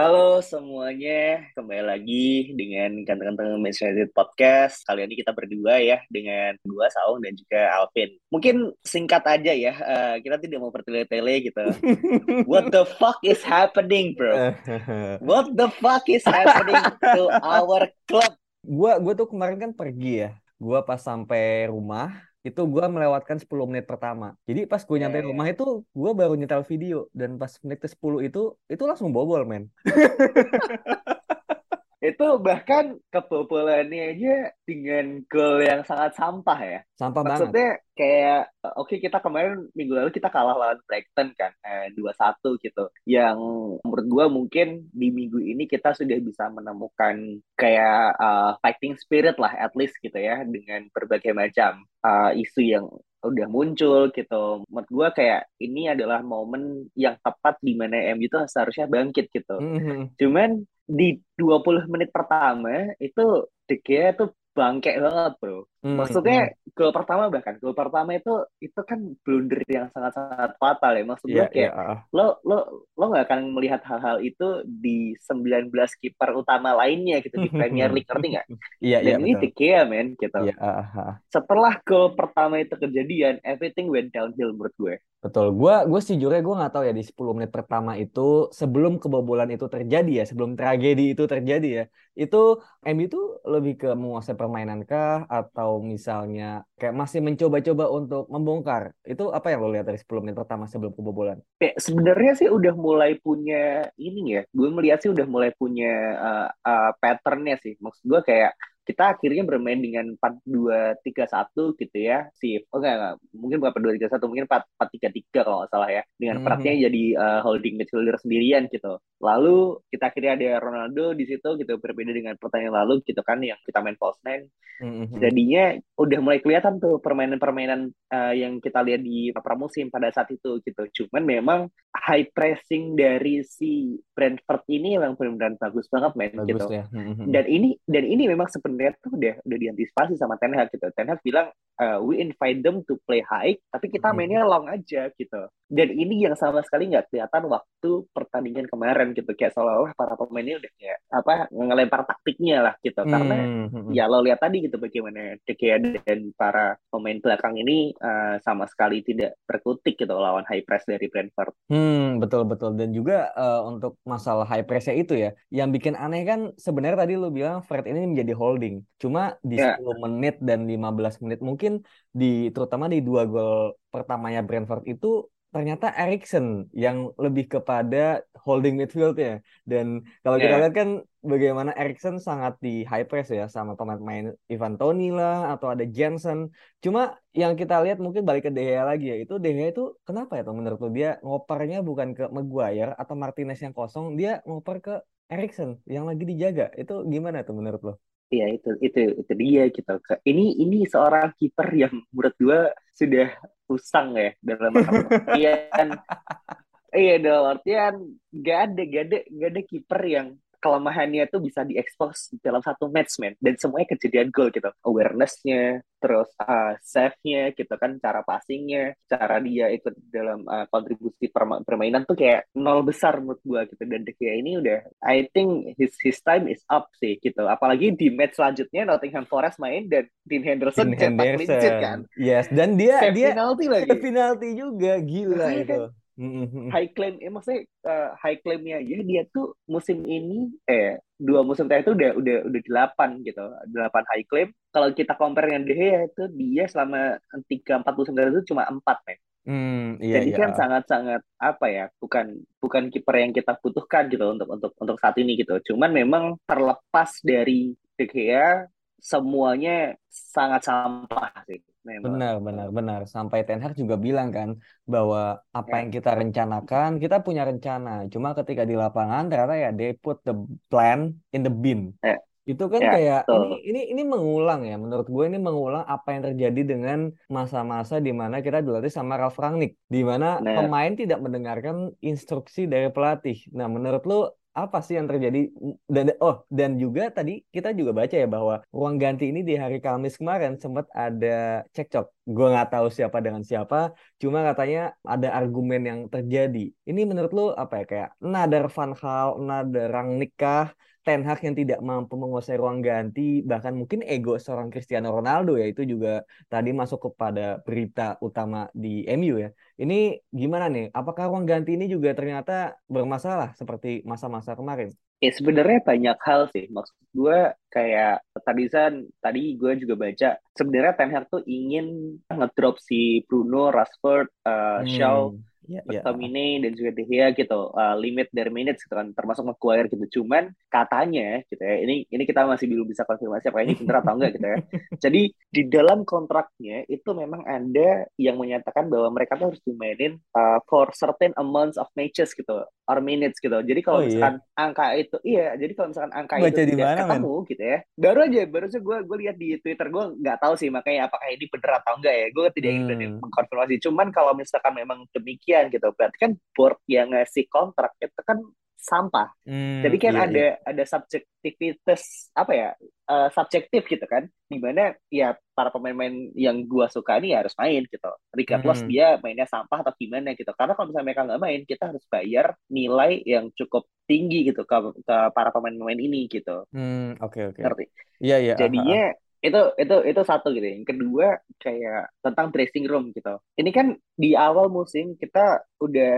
Halo semuanya, kembali lagi dengan kanteng-kanteng Manchester United Podcast. Kali ini kita berdua ya dengan dua Saung dan juga Alvin. Mungkin singkat aja ya, uh, kita tidak mau bertele-tele gitu. What the fuck is happening, bro? What the fuck is happening to our club? Gua, gua tuh kemarin kan pergi ya. Gua pas sampai rumah, itu gue melewatkan 10 menit pertama. Jadi pas gue nyampe yeah, rumah itu gue baru nyetel video dan pas menit ke 10 itu itu langsung bobol men. itu bahkan kebobolannya aja dengan gol yang sangat sampah ya. Sampah Maksudnya banget. kayak oke okay, kita kemarin minggu lalu kita kalah lawan Brighton kan eh, dua eh, satu gitu. Yang menurut gua mungkin di minggu ini kita sudah bisa menemukan kayak uh, fighting spirit lah at least gitu ya dengan berbagai macam uh, isu yang udah muncul gitu. Menurut gue kayak ini adalah momen yang tepat di mana MU itu seharusnya bangkit gitu. Mm -hmm. Cuman di 20 menit pertama itu De Gea tuh bangke banget bro. Hmm, Maksudnya hmm. gol pertama bahkan gol pertama itu itu kan blunder yang sangat-sangat fatal ya. Maksudnya yeah, kayak yeah. lo lo lo nggak akan melihat hal-hal itu di 19 kiper utama lainnya gitu di Premier League ngerti nggak? Iya yeah, Dan yeah, ini De Gea men gitu. Yeah, uh, uh. Setelah gol pertama itu kejadian, everything went downhill menurut gue. Betul, gue gue sejujurnya gue nggak tahu ya di 10 menit pertama itu sebelum kebobolan itu terjadi ya, sebelum tragedi itu terjadi ya, itu MU itu lebih ke menguasai permainan kah atau misalnya kayak masih mencoba-coba untuk membongkar? Itu apa yang lo lihat dari 10 menit pertama sebelum kebobolan? Kayak sebenarnya sih udah mulai punya ini ya, gue melihat sih udah mulai punya uh, uh, patternnya sih, maksud gue kayak kita akhirnya bermain dengan 4-2-3-1 gitu ya. Si oh enggak, enggak. mungkin bukan 4-2-3-1, mungkin 4-3-3 kalau nggak salah ya. Dengan mm -hmm. jadi uh, holding midfielder sendirian gitu. Lalu kita akhirnya ada Ronaldo di situ gitu berbeda dengan pertandingan lalu gitu kan yang kita main false nine. Mm -hmm. Jadinya udah mulai kelihatan tuh permainan-permainan uh, yang kita lihat di pramusim pada saat itu gitu. Cuman memang high pressing dari si Brentford ini memang benar-benar bagus banget main bagus, gitu. Ya. Mm -hmm. Dan ini dan ini memang sebenarnya sebenarnya tuh udah udah diantisipasi sama Ten Hag gitu. Ten Hag bilang uh, we invite them to play high, tapi kita hmm. mainnya long aja gitu. Dan ini yang sama sekali nggak kelihatan waktu pertandingan kemarin gitu. Kayak seolah-olah para pemainnya udah kayak apa ngelempar taktiknya lah gitu. Karena hmm. ya lo lihat tadi gitu bagaimana De Gea dan para pemain belakang ini uh, sama sekali tidak terkutik gitu lawan high press dari Brentford. Hmm betul betul dan juga uh, untuk masalah high pressnya itu ya, yang bikin aneh kan sebenarnya tadi lo bilang Fred ini menjadi holding Cuma di yeah. 10 menit dan 15 menit mungkin di terutama di dua gol pertamanya Brentford itu ternyata Erikson yang lebih kepada holding midfield ya. Dan kalau yeah. kita lihat kan bagaimana Erikson sangat di high press ya sama pemain-pemain Ivan Toni lah atau ada Jensen. Cuma yang kita lihat mungkin balik ke De Gea lagi ya. Itu De Gea itu kenapa ya tuh menurut lu dia ngopernya bukan ke Maguire atau Martinez yang kosong, dia ngoper ke Erikson yang lagi dijaga. Itu gimana tuh menurut lo? Iya itu itu itu dia gitu. Ini ini seorang kiper yang menurut gue sudah usang ya dalam artian iya dalam artian gak ada gak ada gak ada kiper yang kelemahannya tuh bisa diekspos dalam satu match man dan semuanya kejadian gol gitu. Awarenessnya terus uh, save-nya gitu kan cara passingnya cara dia ikut dalam uh, kontribusi permainan tuh kayak nol besar menurut gua gitu. Dan De Gea ini udah I think his his time is up sih gitu. Apalagi di match selanjutnya Nottingham Forest main dan Dean Henderson Dean Henderson kan. Yes dan dia save dia penalti lagi. penalti juga. Gila itu kan? High claim, eh, maksudnya uh, high claimnya aja dia tuh musim ini eh dua musim terakhir itu udah udah udah delapan gitu, delapan high claim. Kalau kita compare dengan dia itu dia selama tiga empat musim terakhir itu cuma empat nih. Hmm, iya, Jadi iya. kan sangat-sangat apa ya, bukan bukan kiper yang kita butuhkan gitu untuk untuk untuk saat ini gitu. Cuman memang terlepas dari De Gea semuanya sangat sampah sih. Memang. Benar, benar, benar. Sampai Ten Hag juga bilang kan bahwa apa ya. yang kita rencanakan, kita punya rencana. Cuma ketika di lapangan ternyata ya they put the plan in the bin. Ya. Itu kan ya, kayak ini ini ini mengulang ya. Menurut gue ini mengulang apa yang terjadi dengan masa-masa di mana kita dilatih sama Ralf Rangnick, di mana pemain tidak mendengarkan instruksi dari pelatih. Nah, menurut lu apa sih yang terjadi? Dan oh dan juga tadi kita juga baca ya bahwa ruang ganti ini di hari Kamis kemarin sempat ada cekcok. Gue nggak tahu siapa dengan siapa cuma katanya ada argumen yang terjadi. Ini menurut lo apa ya? Kayak nadar Van Hal nadar Rangnick Ten Hag yang tidak mampu menguasai ruang ganti, bahkan mungkin ego seorang Cristiano Ronaldo ya itu juga tadi masuk kepada berita utama di MU ya. Ini gimana nih? Apakah ruang ganti ini juga ternyata bermasalah seperti masa-masa kemarin? Ya sebenarnya banyak hal sih. Maksud gue kayak tadi kan tadi gue juga baca sebenarnya Ten Hag tuh ingin ngedrop si Bruno, Rashford, uh, hmm. Shaw yeah, yeah. McTominay dan juga De Gea gitu uh, limit dari minutes gitu kan termasuk Maguire gitu. Cuman katanya gitu ya ini ini kita masih belum bisa konfirmasi apa ini benar atau enggak gitu ya. Jadi di dalam kontraknya itu memang ada yang menyatakan bahwa mereka tuh harus dimainin uh, for certain amounts of matches gitu or minutes gitu jadi kalau oh, iya. misalkan iya. angka itu iya jadi kalau misalkan angka Baca itu tidak mana, ketemu man? gitu ya baru aja baru aja gue gue lihat di Twitter gue nggak tahu sih makanya apakah ini benar atau enggak ya gue tidak ingin hmm. mengkonfirmasi cuman kalau misalkan memang demikian gitu berarti kan board yang ngasih kontrak itu kan sampah. Hmm, jadi kan iya, ada iya. ada subjektivitas apa ya uh, subjektif gitu kan. Di mana ya para pemain-pemain yang gua suka ini ya harus main gitu. Regardless hmm. dia mainnya sampah atau gimana gitu. Karena kalau misalnya mereka nggak main kita harus bayar nilai yang cukup tinggi gitu ke, ke para pemain-pemain ini gitu. Hmm, oke okay, oke. Okay. ngerti? Iya iya jadinya itu itu itu satu gitu. Yang kedua kayak tentang dressing room gitu. Ini kan di awal musim kita udah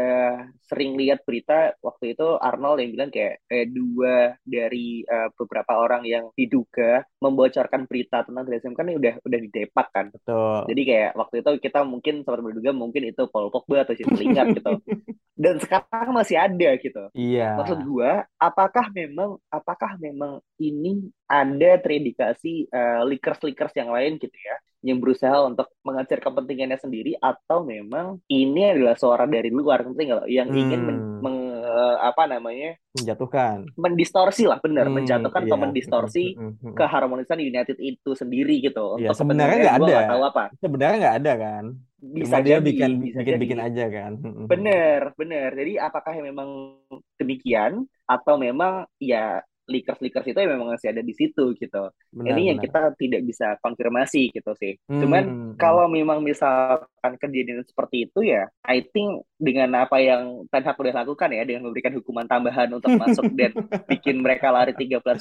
sering lihat berita waktu itu Arnold yang bilang kayak, kayak dua dari uh, beberapa orang yang diduga membocorkan berita tentang dressing room kan udah udah didepak kan. Betul. Jadi kayak waktu itu kita mungkin sempat berduga mungkin itu Paul Pogba atau si Lingard gitu. Dan sekarang masih ada gitu. Iya. Maksud gua apakah memang apakah memang ini ada terindikasi uh, leakers-leakers yang lain gitu ya yang berusaha untuk mengejar kepentingannya sendiri atau memang ini adalah suara dari luar penting nggak yang hmm. ingin men, meng, uh, apa namanya? Menjatuhkan. Mendistorsi lah benar hmm, menjatuhkan iya. atau mendistorsi hmm, hmm, hmm. keharmonisan United itu sendiri gitu. Ya, sebenarnya nggak ada. tahu apa. Sebenarnya nggak ada kan? Bisa Cuma dia bikin bisa bikin bikin aja kan. Hmm, bener bener. Jadi apakah memang demikian atau memang ya leakers-leakers itu memang masih ada di situ gitu. Benar, Ini benar. yang kita tidak bisa konfirmasi gitu sih. Hmm, Cuman hmm, hmm. kalau memang misalkan kejadian seperti itu ya, I think dengan apa yang Ten Hag udah lakukan ya, dengan memberikan hukuman tambahan untuk masuk dan bikin mereka lari 13,8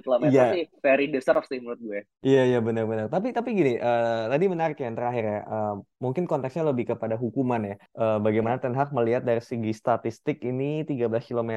km yeah. sih very deserve sih menurut gue. Iya iya benar-benar. Tapi tapi gini, uh, tadi menarik ya yang terakhir ya. Uh, mungkin konteksnya lebih kepada hukuman ya. Uh, bagaimana Ten Hag melihat dari segi statistik ini 13 km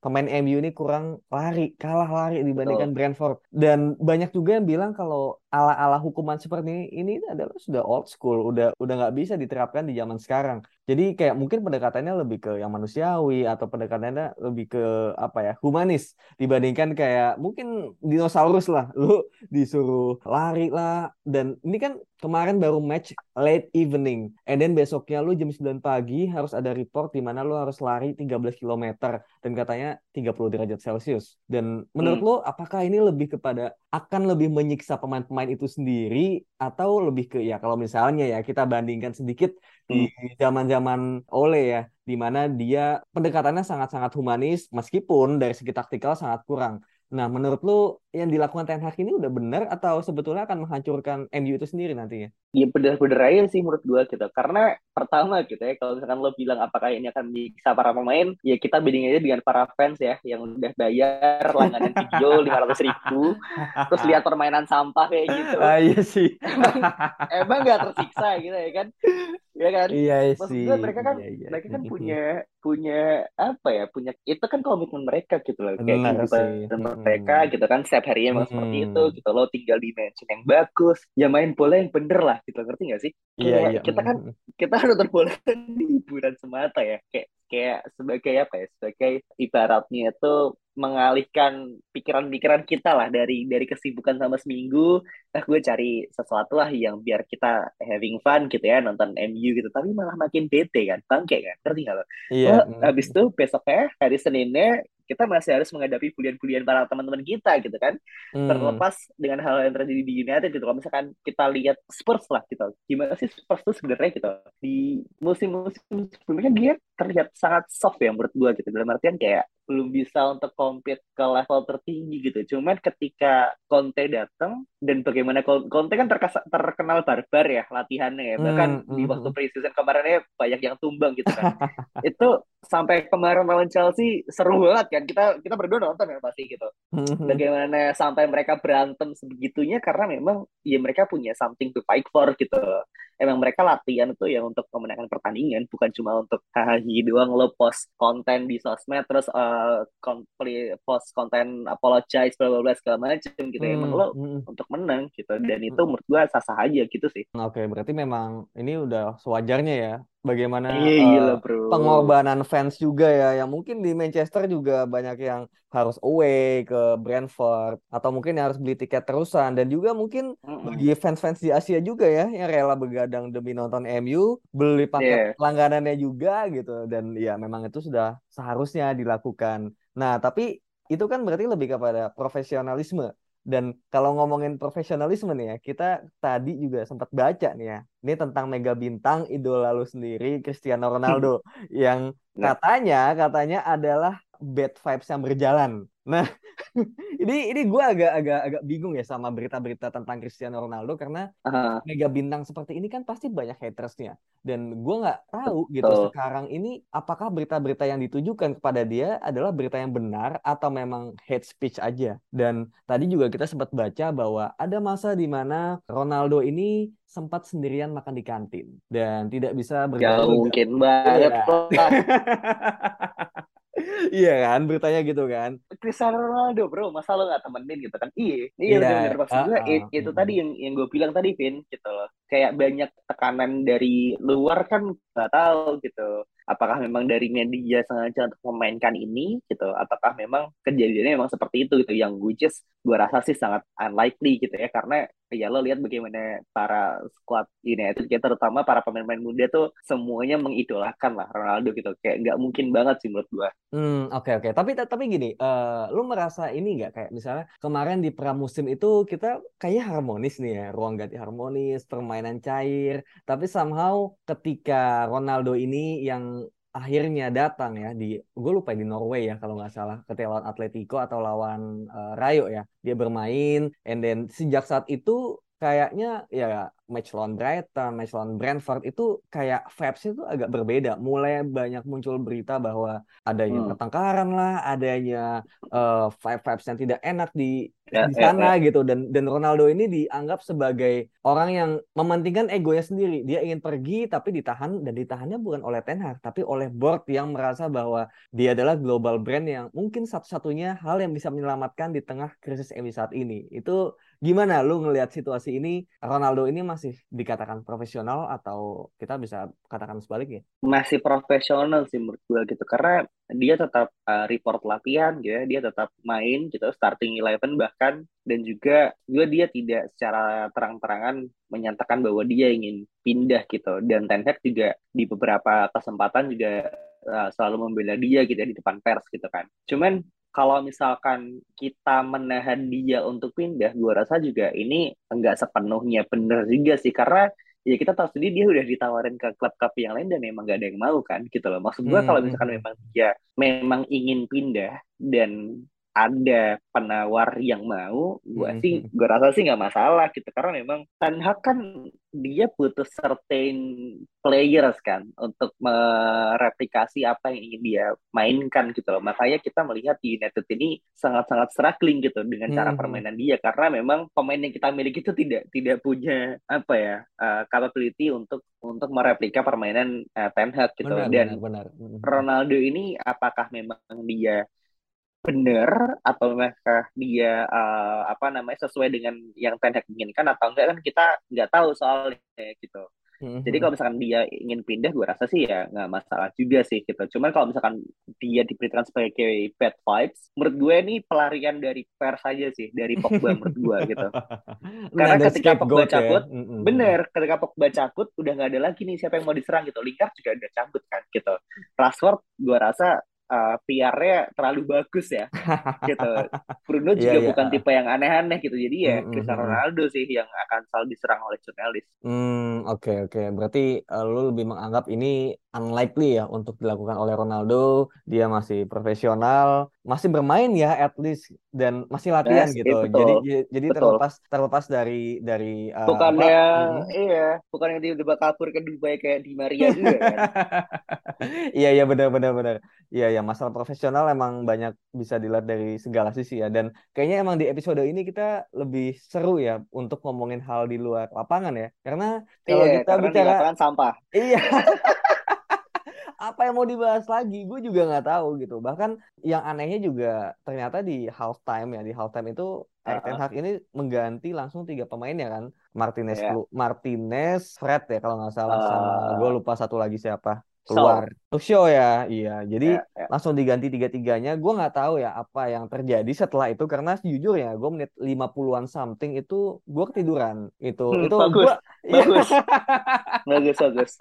pemain MU ini kurang lari, kalah lari dibandingkan Betul. Brentford. Dan banyak juga yang bilang kalau ala-ala hukuman seperti ini, ini adalah sudah old school, udah udah nggak bisa diterapkan di zaman sekarang. Jadi kayak mungkin pendekatannya lebih ke yang manusiawi atau pendekatannya lebih ke apa ya humanis dibandingkan kayak mungkin dinosaurus lah, lu disuruh lari lah dan ini kan kemarin baru match late evening, and then besoknya lu jam 9 pagi harus ada report di mana lu harus lari 13 km dan katanya 30 derajat Celcius. Dan menurut hmm. lu apakah ini lebih kepada akan lebih menyiksa pemain-pemain itu sendiri atau lebih ke ya kalau misalnya ya kita bandingkan sedikit di hmm. zaman-zaman Ole ya, di mana dia pendekatannya sangat-sangat humanis meskipun dari segi taktikal sangat kurang. Nah, menurut lu yang dilakukan Ten Hag ini udah benar atau sebetulnya akan menghancurkan MU itu sendiri nantinya? Ya benar-benar aja sih menurut gua gitu. Karena pertama gitu ya, kalau misalkan lo bilang apakah ini akan menyiksa para pemain, ya kita bandingin aja dengan para fans ya yang udah bayar langganan video lima ratus ribu, terus lihat permainan sampah kayak gitu. Ah, iya sih. emang, emang gak tersiksa gitu ya kan? ya kan iya Maksud sih gue, mereka kan iya, iya. mereka kan punya punya apa ya punya itu kan komitmen mereka gitu loh kayak gitu mereka gitu kan setiap harinya emang hmm. seperti itu gitu loh. Tinggal di mansion yang bagus ya main bola yang bener lah gitu. Ngerti gak sih? Iya, iya. kita kan kita kan nonton bola di hiburan semata ya. Kayak kayak sebagai apa ya? Sebagai ibaratnya itu mengalihkan pikiran-pikiran kita lah dari dari kesibukan sama seminggu. Eh gue cari sesuatu lah yang biar kita having fun gitu ya nonton MU gitu. Tapi malah makin bete kan bangke kan? Ngerti nggak lo? Iya. oh, habis itu besoknya hari Seninnya kita masih harus menghadapi bulian-bulian para teman-teman kita gitu kan. Hmm. terlepas dengan hal yang terjadi di United gitu kalau misalkan kita lihat Spurs lah gitu. Gimana sih Spurs tuh sebenarnya gitu? Di musim-musim sebelumnya dia terlihat sangat soft ya menurut gue gitu. Dalam artian kayak belum bisa untuk compete ke level tertinggi gitu. Cuman ketika Conte datang dan bagaimana Conte kan terkasa, terkenal barbar ya latihannya ya. Bahkan hmm, di waktu hmm. preseason kemarin ya banyak yang tumbang gitu kan. itu sampai kemarin lawan Chelsea seru banget kan. Kita kita berdua nonton ya pasti gitu. Hmm, bagaimana sampai mereka berantem sebegitunya karena memang ya mereka punya something to fight for gitu. Emang mereka latihan itu ya untuk memenangkan pertandingan bukan cuma untuk hahaha doang lo post konten di sosmed terus uh, post konten apologize bla bla bla segala macam gitu hmm, emang lo hmm. untuk menang gitu. Dan itu menurut gua sah sah aja gitu sih. Oke berarti memang ini udah sewajarnya ya bagaimana uh, pengorbanan fans juga ya yang mungkin di Manchester juga banyak yang harus away ke Brentford atau mungkin yang harus beli tiket terusan dan juga mungkin mm-hmm. bagi fans-fans di Asia juga ya yang rela begadang demi nonton MU beli paket yeah. langganannya juga gitu dan ya memang itu sudah seharusnya dilakukan. Nah, tapi itu kan berarti lebih kepada profesionalisme dan kalau ngomongin profesionalisme nih ya, kita tadi juga sempat baca nih ya, ini tentang mega bintang idola lu sendiri Cristiano Ronaldo yang nah. katanya katanya adalah bad vibes yang berjalan. Nah, ini ini gue agak agak agak bingung ya sama berita-berita tentang Cristiano Ronaldo karena uh. mega bintang seperti ini kan pasti banyak hatersnya dan gue nggak tahu gitu uh. sekarang ini apakah berita-berita yang ditujukan kepada dia adalah berita yang benar atau memang hate speech aja dan tadi juga kita sempat baca bahwa ada masa di mana Ronaldo ini sempat sendirian makan di kantin dan tidak bisa bergaul. Ya mungkin banget. Ya. iya kan beritanya gitu kan. Cristiano Ronaldo bro masa lo gak temenin gitu kan? Iya iya yeah. bener maksud gue uh, itu uh, tadi yang yang gue bilang tadi Vin gitu loh. Kayak banyak tekanan dari luar kan nggak tahu gitu. Apakah memang dari media sengaja untuk memainkan ini gitu? Apakah memang kejadiannya memang seperti itu gitu? Yang which is gue rasa sih sangat unlikely gitu ya. Karena ya lo lihat bagaimana para squad itu kita terutama para pemain-pemain muda tuh semuanya mengidolakan lah Ronaldo gitu kayak nggak mungkin banget sih menurut gue. Hmm oke okay, oke okay. tapi tapi gini uh, lo merasa ini nggak kayak misalnya kemarin di pramusim itu kita kayaknya harmonis nih ya ruang ganti harmonis permainan cair tapi somehow ketika Ronaldo ini yang akhirnya datang ya di gue lupa di Norway ya kalau nggak salah ketika lawan Atletico atau lawan uh, Rayo ya. Dia bermain and then sejak saat itu kayaknya ya match lawan Brighton, match lawan Brentford itu kayak vibes itu agak berbeda. Mulai banyak muncul berita bahwa adanya hmm. pertengkaran lah, adanya uh, vibes yang tidak enak di ya, di ya, sana ya, ya. gitu dan dan Ronaldo ini dianggap sebagai orang yang mementingkan egonya sendiri. Dia ingin pergi tapi ditahan dan ditahannya bukan oleh Ten Hag tapi oleh board yang merasa bahwa dia adalah global brand yang mungkin satu-satunya hal yang bisa menyelamatkan di tengah krisis MU saat ini. Itu Gimana lu ngelihat situasi ini? Ronaldo ini masih dikatakan profesional atau kita bisa katakan sebaliknya? Masih profesional sih menurut gue gitu karena dia tetap uh, report latihan gitu ya, dia tetap main gitu starting eleven bahkan dan juga juga dia tidak secara terang-terangan menyatakan bahwa dia ingin pindah gitu dan Ten Hag juga di beberapa kesempatan juga uh, selalu membela dia gitu ya, di depan pers gitu kan. Cuman kalau misalkan kita menahan dia untuk pindah, gue rasa juga ini enggak sepenuhnya benar juga sih karena ya kita tahu sendiri dia udah ditawarin ke klub-klub yang lain dan memang gak ada yang mau kan gitu loh. Maksud gue hmm. kalau misalkan hmm. memang dia memang ingin pindah dan ada penawar yang mau, gue mm -hmm. sih gue rasa sih nggak masalah gitu karena memang Ten Hag kan dia butuh certain players kan untuk mereplikasi apa yang ingin dia mainkan gitu loh. Makanya kita melihat di United ini sangat-sangat struggling gitu dengan mm -hmm. cara permainan dia karena memang pemain yang kita miliki itu tidak tidak punya apa ya uh, capability untuk untuk mereplika permainan uh, Ten Hag gitu benar, dan benar, benar. Ronaldo ini apakah memang dia benar atau mereka dia uh, apa namanya sesuai dengan yang Ten Hag inginkan atau enggak kan kita nggak tahu soalnya gitu. Mm-hmm. Jadi kalau misalkan dia ingin pindah, gue rasa sih ya nggak masalah juga sih gitu. Cuman kalau misalkan dia diberitakan sebagai bad vibes, menurut gue ini pelarian dari pers saja sih, dari Pogba menurut gue gitu. Karena nah, ketika Pogba ya. cabut, mm-hmm. bener, ketika Pogba cabut udah nggak ada lagi nih siapa yang mau diserang gitu. Lingard juga udah cabut kan gitu. Rashford gue rasa uh, PR-nya terlalu bagus ya gitu Bruno iya, juga yeah, bukan tipe yang aneh-aneh gitu jadi ya mm -hmm. Cristiano Ronaldo sih yang akan selalu diserang oleh John Ellis hmm oke okay, oke okay. berarti uh, lu lebih menganggap ini unlikely ya untuk dilakukan oleh Ronaldo dia masih profesional masih bermain ya at least dan masih latihan yes, gitu. Betul. Jadi jadi betul. terlepas terlepas dari dari uh, bukannya apa? iya, bukannya dia udah kabur ke Dubai kayak di Maria juga kan. iya iya benar benar benar. Iya ya masalah profesional emang banyak bisa dilihat dari segala sisi ya dan kayaknya emang di episode ini kita lebih seru ya untuk ngomongin hal di luar lapangan ya. Karena kalau iya, kita bicara sampah. Iya. apa yang mau dibahas lagi gue juga nggak tahu gitu bahkan yang anehnya juga ternyata di halftime ya di halftime itu Erik Ten Hag ini mengganti langsung tiga pemain ya kan Martinez yeah. Martinez Fred ya kalau nggak salah uh, sama gue lupa satu lagi siapa keluar so. show ya iya jadi yeah, yeah. langsung diganti tiga tiganya gue nggak tahu ya apa yang terjadi setelah itu karena jujur ya gue menit 50-an something itu gue ketiduran itu hmm, itu bagus gua, bagus bagus bagus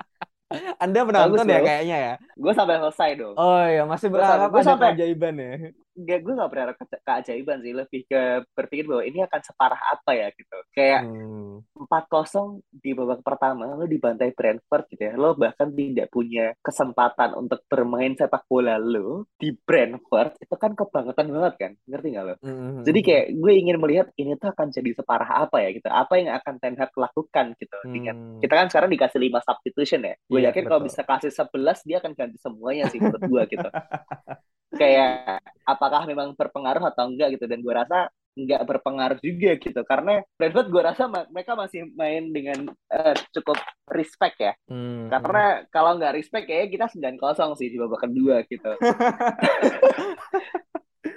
anda penonton Bagus, ya kayaknya ya. Gue sampai selesai dong. Oh iya, masih berharap ada sampai... keajaiban ya. Gak, gue gak berharap ke keajaiban sih. Lebih ke berpikir bahwa ini akan separah apa ya gitu. Kayak hmm. empat hmm. kosong di babak pertama lo dibantai Brentford gitu ya. Lo bahkan tidak punya kesempatan untuk bermain sepak bola lo di Brentford. Itu kan kebangetan banget kan. Ngerti gak lo? Hmm. Jadi kayak gue ingin melihat ini tuh akan jadi separah apa ya gitu. Apa yang akan Ten Hag lakukan gitu. Hmm. Dengan, kita kan sekarang dikasih lima substitution ya. Gue yeah, yakin kalau bisa kasih 11 dia akan ganti semuanya sih menurut gue gitu. Kayak apakah memang berpengaruh atau enggak gitu dan gue rasa nggak berpengaruh juga gitu karena Brentford gue rasa mereka masih main dengan uh, cukup respect ya hmm, karena kalau nggak respect kayak kita 9 kosong sih di babak kedua gitu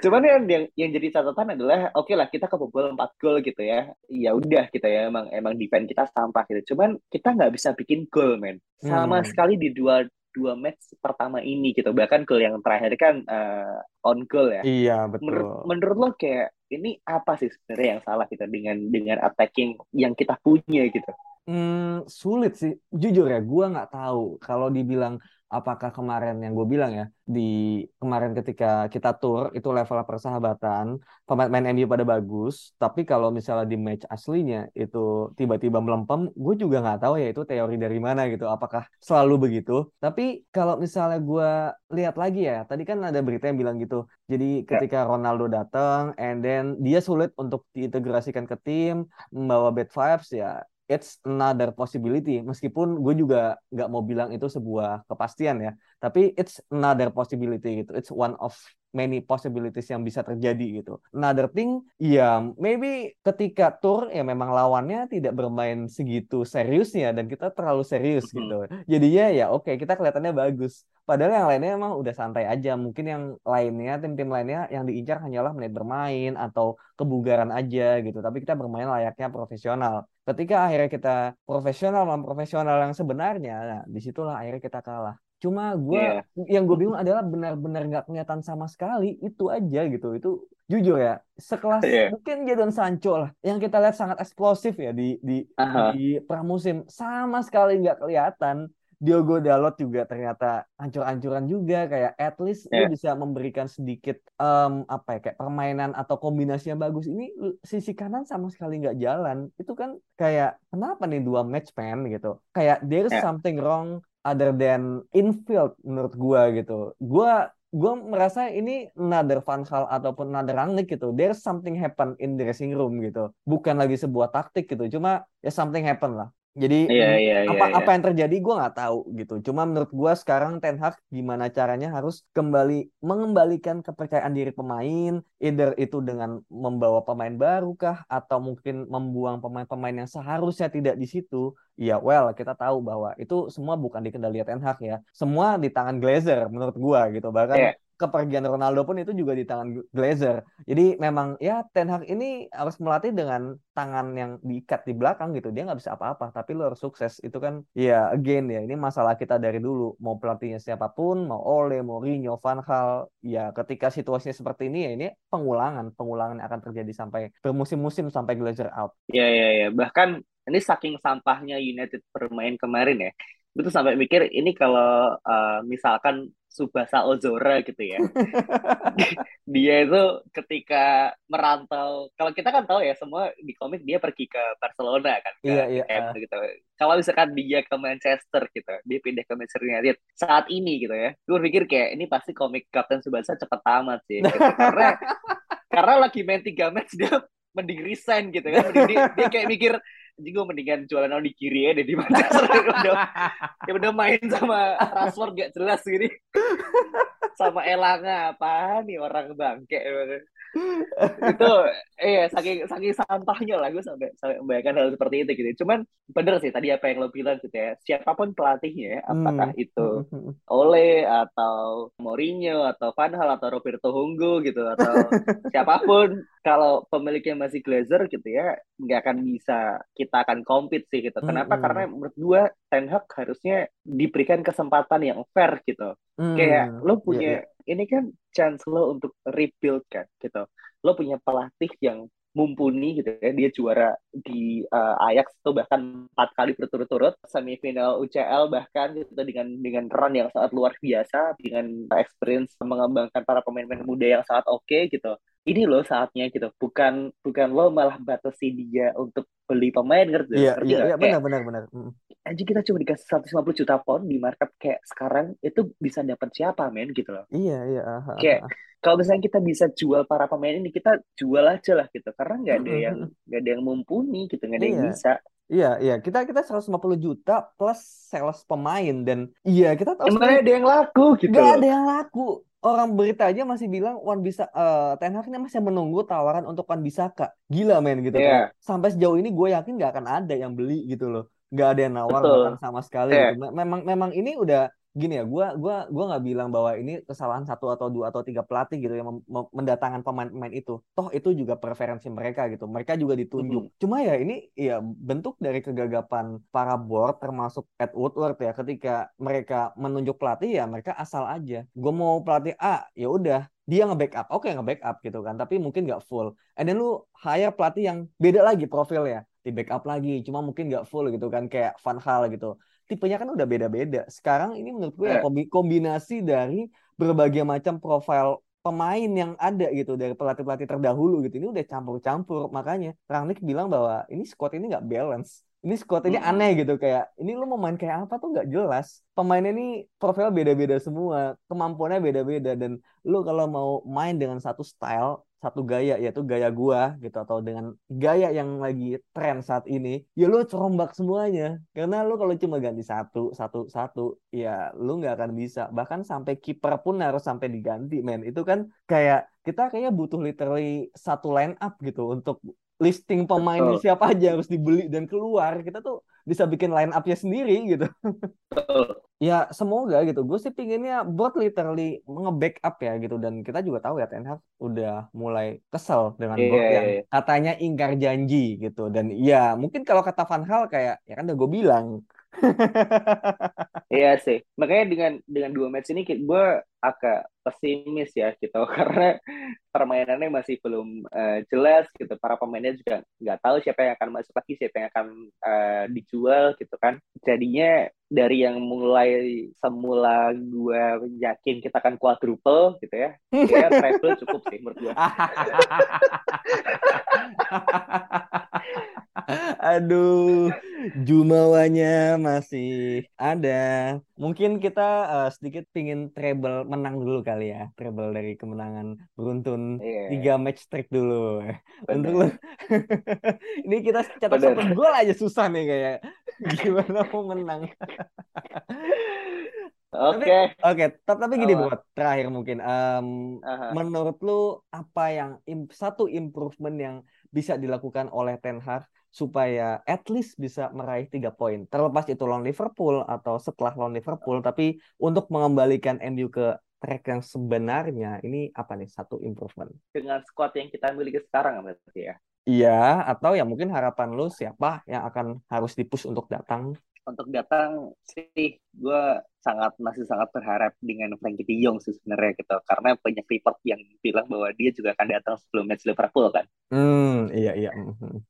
Cuman yang, yang yang jadi catatan adalah oke okay lah kita kebobol 4 gol gitu ya. Ya udah kita ya emang emang defense kita sampah gitu. Cuman kita nggak bisa bikin gol men. Sama hmm. sekali di dua dua match pertama ini gitu. Bahkan gol yang terakhir kan uh, on goal ya. Iya betul. Menur menurut lo kayak ini apa sih sebenarnya yang salah kita dengan dengan attacking yang kita punya gitu? Hmm, sulit sih. Jujur ya, gue nggak tahu. Kalau dibilang apakah kemarin yang gue bilang ya di kemarin ketika kita tour itu level persahabatan pemain-pemain MU pada bagus tapi kalau misalnya di match aslinya itu tiba-tiba melempem gue juga nggak tahu ya itu teori dari mana gitu apakah selalu begitu tapi kalau misalnya gue lihat lagi ya tadi kan ada berita yang bilang gitu jadi ya. ketika Ronaldo datang and then dia sulit untuk diintegrasikan ke tim membawa bad vibes ya it's another possibility. Meskipun gue juga nggak mau bilang itu sebuah kepastian ya tapi it's another possibility gitu. It's one of many possibilities yang bisa terjadi gitu. Another thing ya maybe ketika tour ya memang lawannya tidak bermain segitu seriusnya dan kita terlalu serius gitu. Jadinya ya oke okay, kita kelihatannya bagus. Padahal yang lainnya emang udah santai aja. Mungkin yang lainnya tim-tim lainnya yang diincar hanyalah menit bermain atau kebugaran aja gitu. Tapi kita bermain layaknya profesional ketika akhirnya kita profesional profesional yang sebenarnya nah di situlah akhirnya kita kalah cuma gue yeah. yang gue bingung adalah benar-benar nggak kelihatan sama sekali itu aja gitu itu jujur ya sekelas yeah. mungkin Jadon Sancho lah yang kita lihat sangat eksplosif ya di di, uh -huh. di pramusim sama sekali nggak kelihatan Diogo Dalot juga ternyata ancur-ancuran juga kayak at least yeah. lu bisa memberikan sedikit um, apa ya kayak permainan atau kombinasi yang bagus ini sisi kanan sama sekali nggak jalan itu kan kayak kenapa nih dua match man gitu kayak there's yeah. something wrong other than infield menurut gua gitu gua gue merasa ini another Van Hal ataupun another Rangnick gitu. There's something happen in the dressing room gitu. Bukan lagi sebuah taktik gitu. Cuma ya something happen lah. Jadi yeah, yeah, apa yeah, apa yang terjadi gue nggak tahu gitu. Cuma menurut gue sekarang Ten Hag gimana caranya harus kembali mengembalikan kepercayaan diri pemain, either itu dengan membawa pemain baru kah atau mungkin membuang pemain-pemain yang seharusnya tidak di situ. Ya well kita tahu bahwa itu semua bukan di kendali Ten Hag ya. Semua di tangan Glazer menurut gue gitu. Bahkan yeah kepergian Ronaldo pun itu juga di tangan Glazer. Jadi memang ya Ten Hag ini harus melatih dengan tangan yang diikat di belakang gitu. Dia nggak bisa apa-apa, tapi lo harus sukses. Itu kan ya again ya ini masalah kita dari dulu. Mau pelatihnya siapa pun, mau Ole, Mourinho, Van Gaal, ya ketika situasinya seperti ini ya ini pengulangan, pengulangan yang akan terjadi sampai bermusim-musim sampai Glazer out. Iya iya iya. Bahkan ini saking sampahnya United bermain kemarin ya tuh sampai mikir ini kalau uh, misalkan Subasa Ozora gitu ya. dia itu ketika merantau, kalau kita kan tahu ya semua di komik dia pergi ke Barcelona kan, ke Iya, iya. camp gitu. Kalau misalkan dia ke Manchester gitu, dia pindah ke Manchester United saat ini gitu ya. Gue pikir kayak ini pasti komik Kapten Subasa cepet tamat sih. Gitu. Karena karena lagi main tiga match dia mending resign gitu kan. Mending dia, dia kayak mikir jadi gue mendingan jualan di kiri ya deh di Manchester udah ya udah main sama Rashford gak jelas gini. Sama Elanga apa nih orang bangke itu eh saking saking sampahnya lah gue sampai sampai membayangkan hal seperti itu gitu cuman bener sih tadi apa yang lo bilang gitu ya siapa pun pelatihnya ya, apakah Hmm. itu Hmm. Ole atau Mourinho atau Van Hal atau Roberto Honggo gitu atau siapa pun kalau pemiliknya masih Glazer gitu ya nggak akan bisa kita akan compete sih gitu. Kenapa? Hmm. Karena menurut gua Ten Hag harusnya diberikan kesempatan yang fair gitu. Hmm. Kayak lo Iya, punya iya. ini kan chance lo untuk rebuild kan gitu. Lo punya pelatih yang mumpuni gitu ya dia juara di uh, Ajax itu bahkan empat kali berturut-turut semifinal UCL bahkan gitu dengan dengan run yang sangat luar biasa dengan experience mengembangkan para pemain-pemain muda yang sangat oke okay, gitu ini loh saatnya gitu bukan bukan lo malah batasi dia untuk beli pemain ngerti Iya, ngerti iya, iya, benar, benar, benar. Hmm. aja kita cuma dikasih 150 juta pound di market kayak sekarang itu bisa dapat siapa men gitu loh Iya, iya. aha, kayak aha. kalau misalnya kita bisa jual para pemain ini kita jual aja lah gitu karena nggak ada Mm-mm, yang mm-mm. nggak ada yang mumpuni gitu nggak ada yang Iya. bisa Iya, iya. Kita kita 150 juta plus sales pemain dan iya kita tahu emang ada yang laku gitu loh ada yang laku. Orang berita aja masih bilang Wan bisa eh Ten Hag ini masih menunggu tawaran untuk Wan Bisaka. Gila men gitu Iya. kayak sampai sejauh ini gue yakin nggak akan ada yang beli gitu loh. Nggak ada yang nawar betul bahkan sama sekali Iya. gitu. Me- Memang memang ini udah gini ya. Gua gua gua nggak bilang bahwa ini kesalahan satu atau dua atau tiga pelatih gitu yang mendatangkan pemain-pemain itu. Toh itu juga preferensi mereka gitu. Mereka juga ditunjuk. Mhm. Cuma ya ini ya bentuk dari kegagapan para board termasuk Ed Woodward ya ketika mereka menunjuk pelatih ya mereka asal aja. Gue mau pelatih A, ya udah dia nge-backup. Oke, nge-backup gitu kan. Tapi mungkin nggak full. And then lu hire pelatih yang beda lagi profilnya. Di backup lagi, cuma mungkin nggak full gitu kan kayak Van Gaal gitu. Tipenya kan udah beda-beda. Sekarang ini menurut gue ya Iya. kombi- kombinasi dari berbagai macam profil pemain yang ada gitu dari pelatih-pelatih terdahulu gitu. Ini udah campur-campur. Makanya Rangnick bilang bahwa ini squad ini nggak balance. Ini squad ini aneh gitu kayak ini lu mau main kayak apa tuh nggak jelas. Pemainnya ini profil beda-beda semua, kemampuannya beda-beda dan lu kalau mau main dengan satu style, satu gaya yaitu gaya gua gitu atau dengan gaya yang lagi tren saat ini, ya lu cerombak semuanya. Karena lu kalau cuma ganti satu, satu, satu, ya lu nggak akan bisa. Bahkan sampai kiper pun harus sampai diganti, men. Itu kan kayak kita kayaknya butuh literally satu line up gitu untuk listing pemainnya betul siapa aja harus dibeli dan keluar. Kita tuh bisa bikin line up-nya sendiri gitu. betul Ya semoga gitu. Gue sih pinginnya buat literally nge-backup ya gitu. Dan kita juga tahu ya Ten Hag udah mulai kesel dengan iya board iya yang iya. katanya ingkar janji gitu. Dan ya mungkin kalau kata Van Hal kayak ya kan udah gue bilang. Iya sih, makanya dengan dengan dua match ini gue agak pesimis ya gitu karena permainannya masih belum eh, jelas gitu. Para pemainnya juga nggak tahu siapa yang akan masuk lagi, siapa yang akan eh, dijual gitu kan. Jadinya dari yang mulai semula gue yakin kita akan quadruple gitu ya, ya treble cukup sih menurut gue. Aduh, Jumawanya masih ada. Mungkin kita eh, sedikit pingin treble menang dulu kali ya. Treble dari kemenangan beruntun Iya, tiga match streak dulu. Untuk lu. Ini kita cetak benar. satu gol aja susah nih kayak. Gimana mau menang? Oke, oke, tap- tapi gini bro, terakhir mungkin Em, Aha. menurut lu apa yang im- satu improvement yang bisa dilakukan oleh Ten Hag supaya at least bisa meraih tiga poin, terlepas itu lawan Liverpool atau setelah lawan Liverpool, tapi untuk mengembalikan MU ke track yang sebenarnya ini apa nih satu improvement? Dengan squad yang kita miliki sekarang berarti ya. Iya, atau ya mungkin harapan lu siapa yang akan harus dipush untuk datang? untuk datang sih gue sangat masih sangat berharap dengan Frankie De Jong sih sebenarnya gitu karena banyak report yang bilang bahwa dia juga akan datang sebelum match Liverpool kan Hmm, iya iya.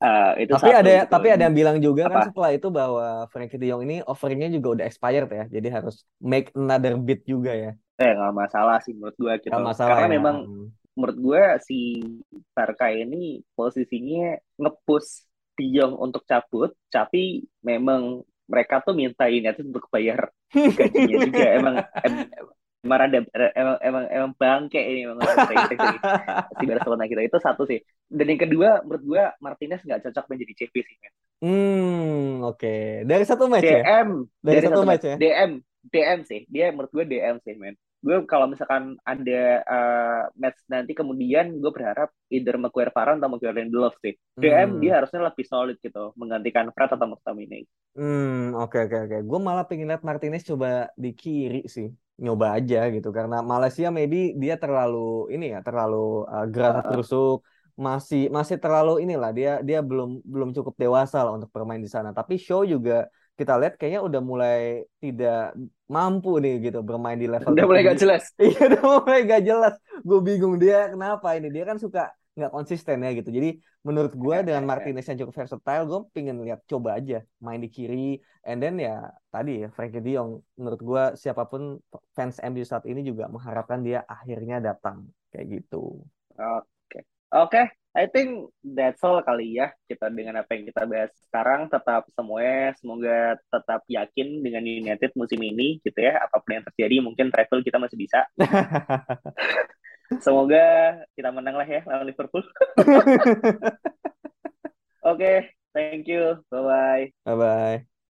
Uh, itu tapi satu, ada gitu. tapi ada yang bilang juga kan Apa? kan setelah itu bahwa Frankie De Jong ini offeringnya juga udah expired ya, jadi harus make another bid juga ya. Eh nggak masalah sih menurut gue gitu. Gak masalah Karena ya. memang menurut gue si Barca ini posisinya ngepush De Jong untuk cabut, tapi memang mereka tuh minta United untuk bayar gajinya juga. emang, emang emang rada emang emang emang bangke ini emang si Barcelona kita itu satu sih dan yang kedua menurut gue Martinez nggak cocok menjadi CP sih men. Hmm oke okay. dari satu match DM, ya. Dari, dari satu, satu match, match ya. DM DM sih dia menurut gue DM sih men gue kalau misalkan ada uh, match nanti kemudian gue berharap either Maguire Varane atau Maguire Lindelof sih. DM hmm. dia harusnya lebih solid gitu menggantikan Fred atau McTominay. Hmm oke okay, oke okay, oke. Okay. Gue malah pengen lihat Martinez coba di kiri sih nyoba aja gitu karena Malaysia maybe dia terlalu ini ya terlalu uh, gerak uh, terusuk masih masih terlalu inilah dia dia belum belum cukup dewasa lah untuk bermain di sana tapi show juga kita lihat kayaknya udah mulai tidak mampu nih gitu bermain di level udah mulai gak jelas? Iya udah mulai gak jelas. Gue bingung dia kenapa ini. Dia kan suka nggak konsisten ya gitu. Jadi menurut gue dengan Martinez yang cukup versatile gue pengen lihat coba aja main di kiri. And then ya tadi ya Frankie De Jong menurut gue siapa pun fans MU saat ini juga mengharapkan dia akhirnya datang. Kayak gitu. Oke. Okay. oke. okay. I think that's all kali ya kita dengan apa yang kita bahas sekarang. Tetap semuanya semoga tetap yakin dengan United musim ini gitu ya. Apa pun yang terjadi mungkin travel kita masih bisa. Semoga kita menang lah ya lawan Liverpool. Oke okay, thank you. Bye bye bye bye